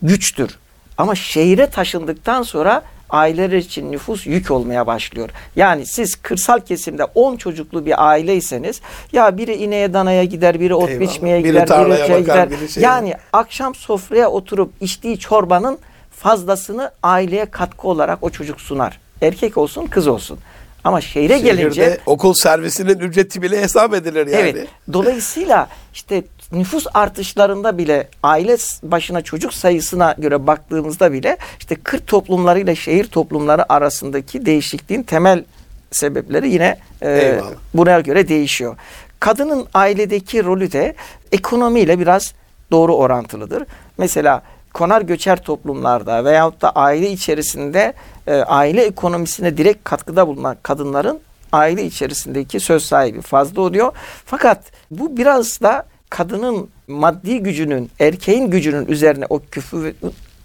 güçtür. Ama şehire taşındıktan sonra aileler için nüfus yük olmaya başlıyor. Yani siz kırsal kesimde 10 çocuklu bir aileyseniz ya biri ineğe danaya gider, biri ot Eyvallah. biçmeye biri gider, biri şey gider. Biri şey yani var. akşam sofraya oturup içtiği çorbanın fazlasını aileye katkı olarak o çocuk sunar. Erkek olsun, kız olsun. Ama şehre Şehirde gelince okul servisinin ücreti bile hesap edilir yani. Evet. Dolayısıyla işte nüfus artışlarında bile aile başına çocuk sayısına göre baktığımızda bile işte kırt toplumları ile şehir toplumları arasındaki değişikliğin temel sebepleri yine e, buna göre değişiyor. Kadının ailedeki rolü de ekonomiyle biraz doğru orantılıdır. Mesela konar göçer toplumlarda veyahut da aile içerisinde e, aile ekonomisine direkt katkıda bulunan kadınların aile içerisindeki söz sahibi fazla oluyor. Fakat bu biraz da kadının maddi gücünün, erkeğin gücünün üzerine o küfür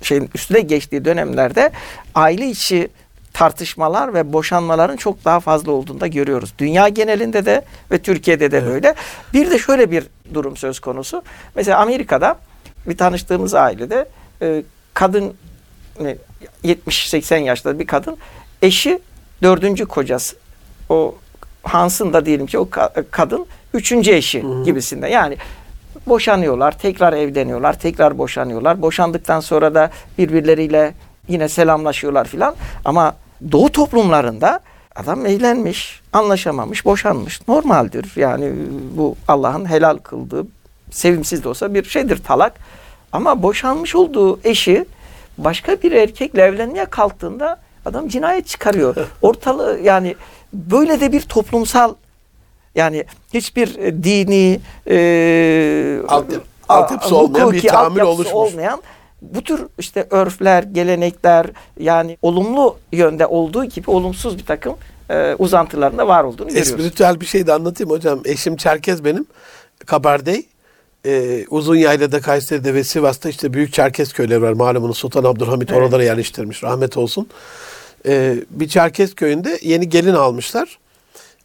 şeyin üstüne geçtiği dönemlerde aile içi tartışmalar ve boşanmaların çok daha fazla olduğunu da görüyoruz. Dünya genelinde de ve Türkiye'de de evet. böyle. Bir de şöyle bir durum söz konusu. Mesela Amerika'da bir tanıştığımız ailede e, kadın 70-80 yaşında bir kadın eşi dördüncü kocası o Hans'ın da diyelim ki o kadın üçüncü eşi Hı-hı. gibisinde. Yani boşanıyorlar, tekrar evleniyorlar, tekrar boşanıyorlar. Boşandıktan sonra da birbirleriyle yine selamlaşıyorlar filan. Ama doğu toplumlarında adam evlenmiş, anlaşamamış, boşanmış. Normaldir. Yani bu Allah'ın helal kıldığı sevimsiz de olsa bir şeydir talak. Ama boşanmış olduğu eşi başka bir erkekle evlenmeye kalktığında adam cinayet çıkarıyor. Ortalığı yani böyle de bir toplumsal yani hiçbir e, dini e, Altyapı, altyapısı olmayan bir tahammül oluşmuş. olmayan bu tür işte örfler, gelenekler yani olumlu yönde olduğu gibi olumsuz bir takım e, uzantılarında var olduğunu görüyoruz. Espritüel bir şey de anlatayım hocam. Eşim Çerkez benim. Kabardey. Ee, uzun yaylada Kayseri'de ve Sivas'ta işte büyük Çerkez köyleri var. Malumunuz Sultan Abdülhamit evet. oralara yerleştirmiş. Rahmet olsun. Ee, bir Çerkez köyünde yeni gelin almışlar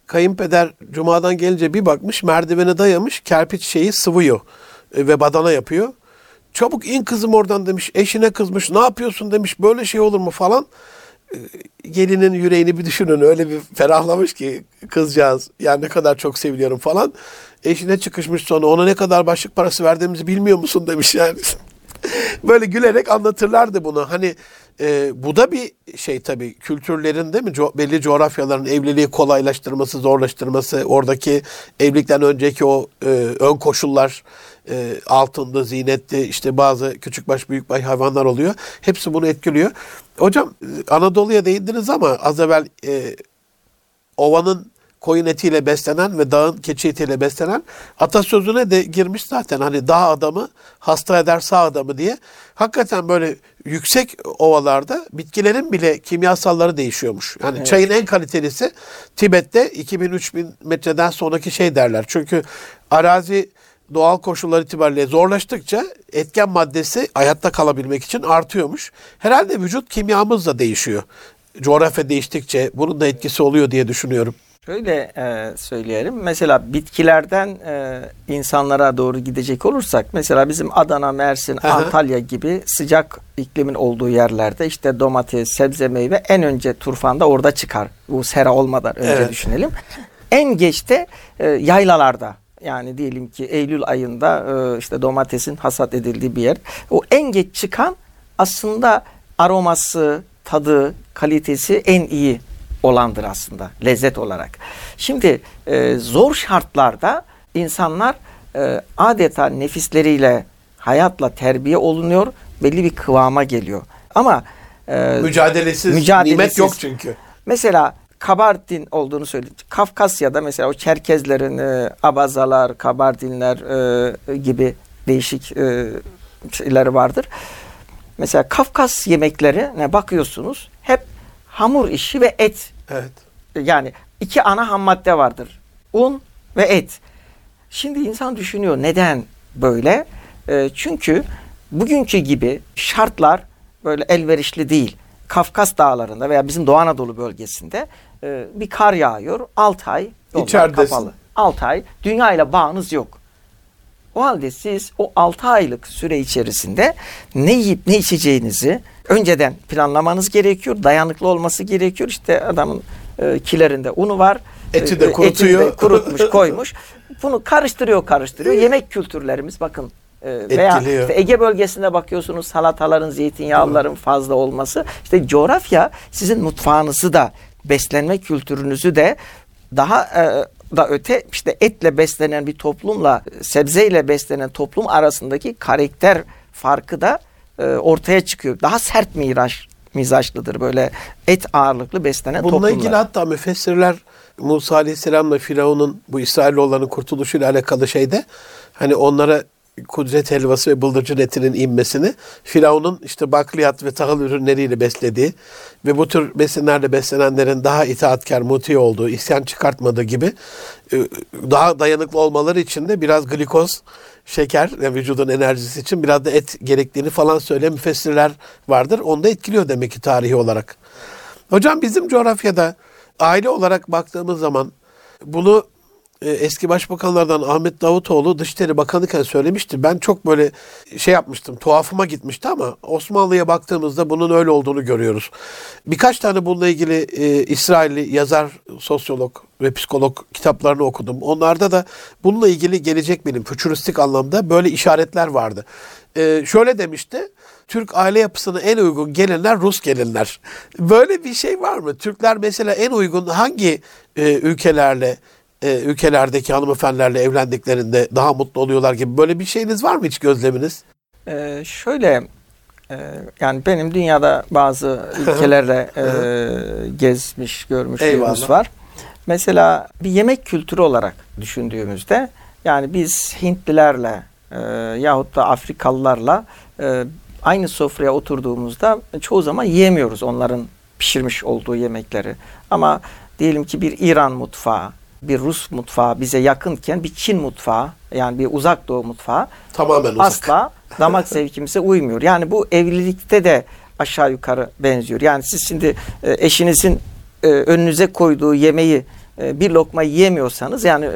kayınpeder cumadan gelince bir bakmış merdivene dayamış kerpiç şeyi sıvıyor e, ve badana yapıyor. Çabuk in kızım oradan demiş eşine kızmış ne yapıyorsun demiş böyle şey olur mu falan. Gelinin yüreğini bir düşünün öyle bir ferahlamış ki kızcağız yani ne kadar çok seviliyorum falan. Eşine çıkışmış sonra ona ne kadar başlık parası verdiğimizi bilmiyor musun demiş yani. böyle gülerek anlatırlardı bunu. Hani e, bu da bir şey tabii kültürlerin değil mi Co- belli coğrafyaların evliliği kolaylaştırması, zorlaştırması, oradaki evlilikten önceki o e, ön koşullar e, altında zinetli işte bazı küçük baş büyük baş hayvanlar oluyor. Hepsi bunu etkiliyor. Hocam Anadolu'ya değindiniz ama az evvel e, ovanın koyun etiyle beslenen ve dağın keçi etiyle beslenen atasözüne de girmiş zaten. Hani dağ adamı hasta eder sağ adamı diye. Hakikaten böyle yüksek ovalarda bitkilerin bile kimyasalları değişiyormuş. Yani evet. çayın en kalitelisi Tibet'te 2000-3000 metreden sonraki şey derler. Çünkü arazi doğal koşullar itibariyle zorlaştıkça etken maddesi hayatta kalabilmek için artıyormuş. Herhalde vücut kimyamız da değişiyor. Coğrafya değiştikçe bunun da etkisi oluyor diye düşünüyorum. Şöyle e, söyleyelim. Mesela bitkilerden e, insanlara doğru gidecek olursak mesela bizim Adana, Mersin, Antalya gibi sıcak iklimin olduğu yerlerde işte domates, sebze, meyve en önce turfanda orada çıkar. Bu sera olmadan önce evet. düşünelim. En geçte e, yaylalarda yani diyelim ki Eylül ayında e, işte domatesin hasat edildiği bir yer. O en geç çıkan aslında aroması, tadı, kalitesi en iyi olandır aslında lezzet olarak. Şimdi e, zor şartlarda insanlar e, adeta nefisleriyle hayatla terbiye olunuyor, belli bir kıvama geliyor. Ama e, mücadelesiz, mücadelesiz nimet yok çünkü. Mesela Kabardin olduğunu söyledi. Kafkasya'da mesela o Çerkezlerin e, Abazalar, Kabardinler e, gibi değişik e, şeyleri vardır. Mesela Kafkas yemeklerine bakıyorsunuz hep hamur işi ve et Evet. Yani iki ana ham madde vardır. Un ve et. Şimdi insan düşünüyor neden böyle? E, çünkü bugünkü gibi şartlar böyle elverişli değil. Kafkas dağlarında veya bizim Doğu Anadolu bölgesinde e, bir kar yağıyor. 6 ay İçeridesin. kapalı. 6 ay dünya ile bağınız yok. O halde siz o 6 aylık süre içerisinde ne yiyip ne içeceğinizi önceden planlamanız gerekiyor. Dayanıklı olması gerekiyor. İşte adamın e, kilerinde unu var. Eti de kurutuyor. Eti de kurutmuş koymuş. Bunu karıştırıyor karıştırıyor. Yemek kültürlerimiz bakın e, veya işte Ege bölgesinde bakıyorsunuz salataların, zeytinyağlıların fazla olması. İşte coğrafya sizin mutfağınızı da beslenme kültürünüzü de daha e, da öte işte etle beslenen bir toplumla sebzeyle beslenen toplum arasındaki karakter farkı da e, ortaya çıkıyor. Daha sert miraç mizaçlıdır böyle et ağırlıklı beslenen Bununla toplumlar. Bununla ilgili hatta müfessirler Musa Aleyhisselam'la Firavun'un bu İsrailoğullarının kurtuluşuyla alakalı şeyde hani onlara kudret helvası ve bıldırcın etinin inmesini Firavun'un işte bakliyat ve tahıl ürünleriyle beslediği ve bu tür besinlerle beslenenlerin daha itaatkar, muti olduğu, isyan çıkartmadığı gibi e, daha dayanıklı olmaları için de biraz glikoz, şeker yani vücudun enerjisi için biraz da et gerektiğini falan söyleyen müfessirler vardır. Onu da etkiliyor demek ki tarihi olarak. Hocam bizim coğrafyada aile olarak baktığımız zaman bunu eski başbakanlardan Ahmet Davutoğlu Dışişleri Bakanıken söylemişti. Ben çok böyle şey yapmıştım, tuhafıma gitmişti ama Osmanlı'ya baktığımızda bunun öyle olduğunu görüyoruz. Birkaç tane bununla ilgili e, İsrailli yazar, sosyolog ve psikolog kitaplarını okudum. Onlarda da bununla ilgili gelecek bilim, fütüristik anlamda böyle işaretler vardı. E, şöyle demişti, Türk aile yapısına en uygun gelinler Rus gelinler. Böyle bir şey var mı? Türkler mesela en uygun hangi e, ülkelerle e, ülkelerdeki hanımefendilerle evlendiklerinde daha mutlu oluyorlar gibi böyle bir şeyiniz var mı hiç gözleminiz? Ee, şöyle e, yani benim dünyada bazı ülkelerle e, gezmiş görmüşlüğümüz var. Mesela bir yemek kültürü olarak düşündüğümüzde yani biz Hintlilerle e, yahut da Afrikalılarla e, aynı sofraya oturduğumuzda çoğu zaman yiyemiyoruz onların pişirmiş olduğu yemekleri. Ama diyelim ki bir İran mutfağı bir Rus mutfağı bize yakınken bir Çin mutfağı yani bir uzak doğu mutfağı tamamen uzak. asla damak zevkimize uymuyor. Yani bu evlilikte de aşağı yukarı benziyor. Yani siz şimdi e, eşinizin e, önünüze koyduğu yemeği e, bir lokma yiyemiyorsanız yani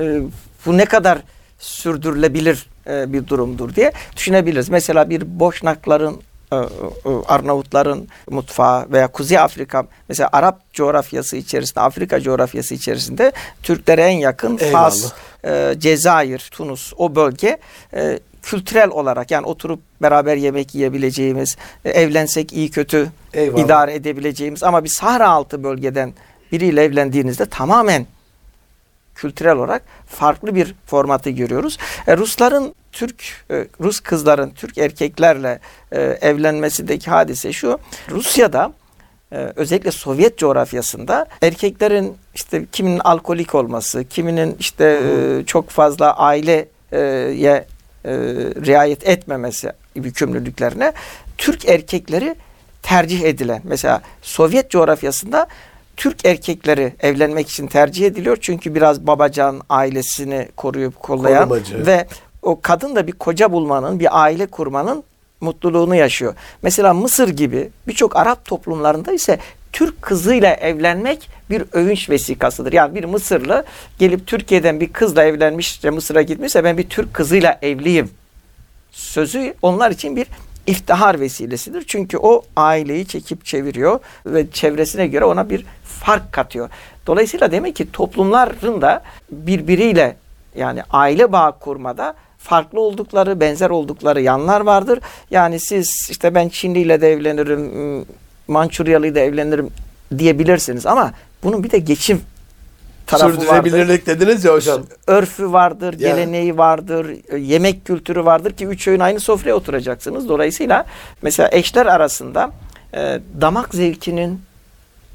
bu ne kadar sürdürülebilir bir durumdur diye düşünebiliriz. Mesela bir boşnakların Arnavutların mutfağı veya Kuzey Afrika mesela Arap coğrafyası içerisinde Afrika coğrafyası içerisinde Türklere en yakın Fas, e, Cezayir, Tunus o bölge e, kültürel olarak yani oturup beraber yemek yiyebileceğimiz, e, evlensek iyi kötü Eyvallah. idare edebileceğimiz ama bir Sahra altı bölgeden biriyle evlendiğinizde tamamen kültürel olarak farklı bir formatı görüyoruz. E, Rusların Türk e, Rus kızların Türk erkeklerle e, evlenmesindeki hadise şu. Rusya'da e, özellikle Sovyet coğrafyasında erkeklerin işte kiminin alkolik olması, kiminin işte çok fazla aileye riayet etmemesi yükümlülüklerine Türk erkekleri tercih edilen mesela Sovyet coğrafyasında Türk erkekleri evlenmek için tercih ediliyor. Çünkü biraz babacan ailesini koruyup kollayan Korumacı. ve o kadın da bir koca bulmanın, bir aile kurmanın mutluluğunu yaşıyor. Mesela Mısır gibi birçok Arap toplumlarında ise Türk kızıyla evlenmek bir övünç vesikasıdır. Yani bir Mısırlı gelip Türkiye'den bir kızla evlenmiş, işte Mısır'a gitmişse ben bir Türk kızıyla evliyim. Sözü onlar için bir iftihar vesilesidir. Çünkü o aileyi çekip çeviriyor ve çevresine göre ona bir fark katıyor. Dolayısıyla demek ki toplumların da birbiriyle yani aile bağı kurmada farklı oldukları, benzer oldukları yanlar vardır. Yani siz işte ben Çinli ile de evlenirim, Mançuryalı ile evlenirim diyebilirsiniz ama bunun bir de geçim tarafı Sürdürülebilirlik vardır. dediniz ya hocam. Örfü vardır, yani. geleneği vardır, yemek kültürü vardır ki üç öğün aynı sofraya oturacaksınız. Dolayısıyla mesela eşler arasında e, damak zevkinin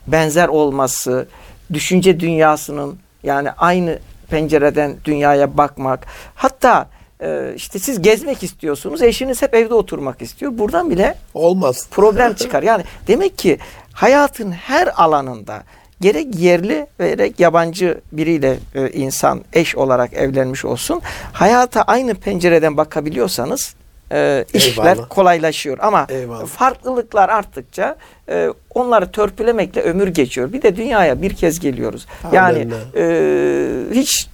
benzer olması, düşünce dünyasının yani aynı pencereden dünyaya bakmak. Hatta e, işte siz gezmek istiyorsunuz, eşiniz hep evde oturmak istiyor. Buradan bile olmaz. Problem çıkar. Yani demek ki hayatın her alanında gerek yerli gerek yabancı biriyle e, insan eş olarak evlenmiş olsun hayata aynı pencereden bakabiliyorsanız e, işler Eyvallah. kolaylaşıyor. Ama Eyvallah. farklılıklar arttıkça e, onları törpülemekle ömür geçiyor. Bir de dünyaya bir kez geliyoruz. Yani e, hiç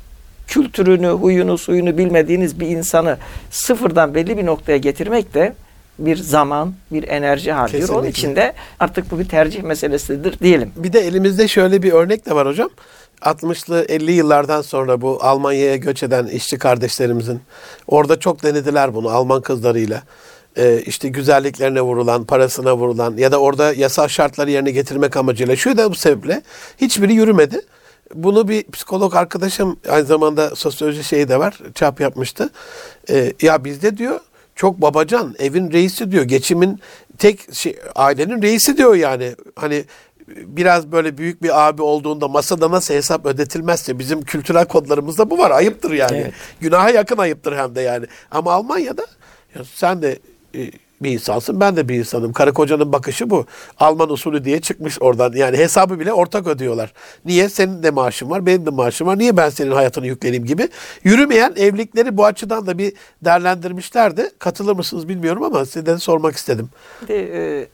kültürünü, huyunu, suyunu bilmediğiniz bir insanı sıfırdan belli bir noktaya getirmek de bir zaman, bir enerji harcıyor. Onun için de artık bu bir tercih meselesidir diyelim. Bir de elimizde şöyle bir örnek de var hocam. 60'lı 50 yıllardan sonra bu Almanya'ya göç eden işçi kardeşlerimizin orada çok denediler bunu Alman kızlarıyla. Ee, işte güzelliklerine vurulan, parasına vurulan ya da orada yasal şartları yerine getirmek amacıyla şu da bu sebeple hiçbiri yürümedi. Bunu bir psikolog arkadaşım aynı zamanda sosyoloji şeyi de var çap yapmıştı. Ee, ya bizde diyor çok babacan evin reisi diyor geçimin tek şey, ailenin reisi diyor yani hani biraz böyle büyük bir abi olduğunda masada nasıl hesap ödetilmezse bizim kültürel kodlarımızda bu var. Ayıptır yani. Evet. Günaha yakın ayıptır hem de yani. Ama Almanya'da ya sen de e, bir insansın ben de bir insanım. Karı kocanın bakışı bu. Alman usulü diye çıkmış oradan. Yani hesabı bile ortak ödüyorlar. Niye? Senin de maaşın var, benim de maaşım var. Niye ben senin hayatını yükleneyim gibi. Yürümeyen evlilikleri bu açıdan da bir değerlendirmişlerdi. Katılır mısınız bilmiyorum ama size de sormak istedim. De, e,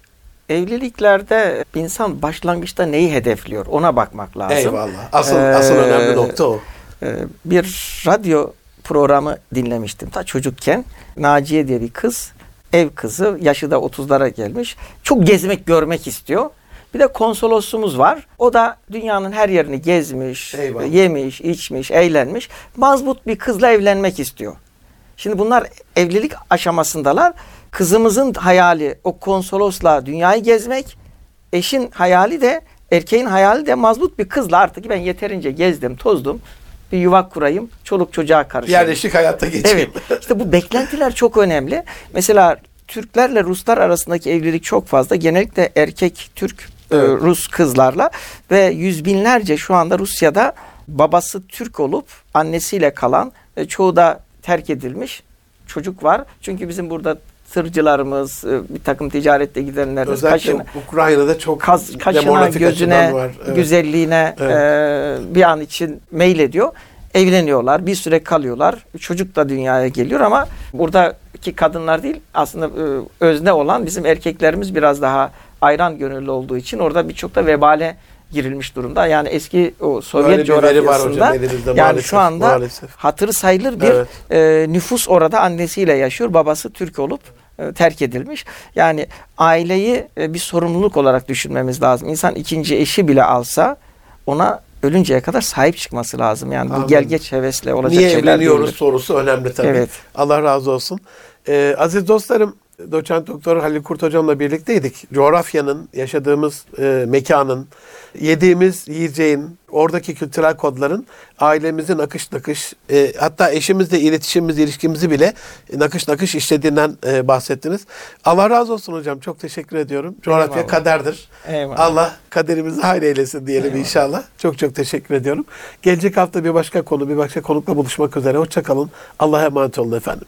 evliliklerde insan başlangıçta neyi hedefliyor ona bakmak lazım. Eyvallah. Asıl, asıl Ee, önemli nokta o. Ee, bir radyo programı dinlemiştim ta çocukken. Naciye diye bir kız, ev kızı, yaşı da 30'lara gelmiş. Çok gezmek, görmek istiyor. Bir de konsolosumuz var. O da dünyanın her yerini gezmiş, Eyvallah. yemiş, içmiş, eğlenmiş. Mazbut bir kızla evlenmek istiyor. Şimdi bunlar evlilik aşamasındalar. Kızımızın hayali o konsolosla dünyayı gezmek. Eşin hayali de erkeğin hayali de mazbut bir kızla artık ben yeterince gezdim, tozdum. Bir yuva kurayım, çoluk çocuğa karışayım. Yerleşik hayatta geçeyim. Evet. İşte bu beklentiler çok önemli. Mesela Türklerle Ruslar arasındaki evlilik çok fazla. Genellikle erkek Türk e, Evet. Rus kızlarla ve yüz binlerce şu anda Rusya'da babası Türk olup annesiyle kalan çoğu da terk edilmiş çocuk var. Çünkü bizim burada tırcılarımız, e, bir takım ticarette gidenlerimiz Özellikle kaşına, Ukrayna'da çok kaz, kaşına, gözüne, var. Evet. güzelliğine Evet. e, bir an için meylediyor. Evleniyorlar, bir süre kalıyorlar. Çocuk da dünyaya geliyor ama buradaki kadınlar değil aslında e, özne olan bizim erkeklerimiz biraz daha ayran gönüllü olduğu için orada birçok da vebale girilmiş durumda. Yani eski o Sovyet Öyle bir veri var hocam coğrafyasında yani maalesef, şu anda maalesef. hatırı sayılır bir Evet. e, nüfus orada annesiyle yaşıyor. Babası Türk olup e, terk edilmiş. Yani aileyi e, bir sorumluluk olarak düşünmemiz lazım. İnsan ikinci eşi bile alsa ona ölünceye kadar sahip çıkması lazım. Yani bu Anladım. gel geç hevesle olacak Niye şeyler evleniyoruz değildir. sorusu önemli tabii. Evet. Allah razı olsun. Ee, aziz dostlarım, doçent doktor Halil Kurt hocamla birlikteydik. Coğrafyanın, yaşadığımız e, mekanın, yediğimiz yiyeceğin, oradaki kültürel kodların ailemizin nakış nakış, e, hatta eşimizle iletişimimiz, ilişkimizi bile nakış nakış işlediğinden e, bahsettiniz. Allah razı olsun hocam. Çok teşekkür ediyorum. Coğrafya Eyvallah. kaderdir. Eyvallah. Allah kaderimizi hayır eylesin diyelim Eyvallah. inşallah. Çok çok teşekkür ediyorum. Gelecek hafta bir başka konu, bir başka konukla buluşmak üzere. Hoşçakalın. Allah'a emanet olun efendim.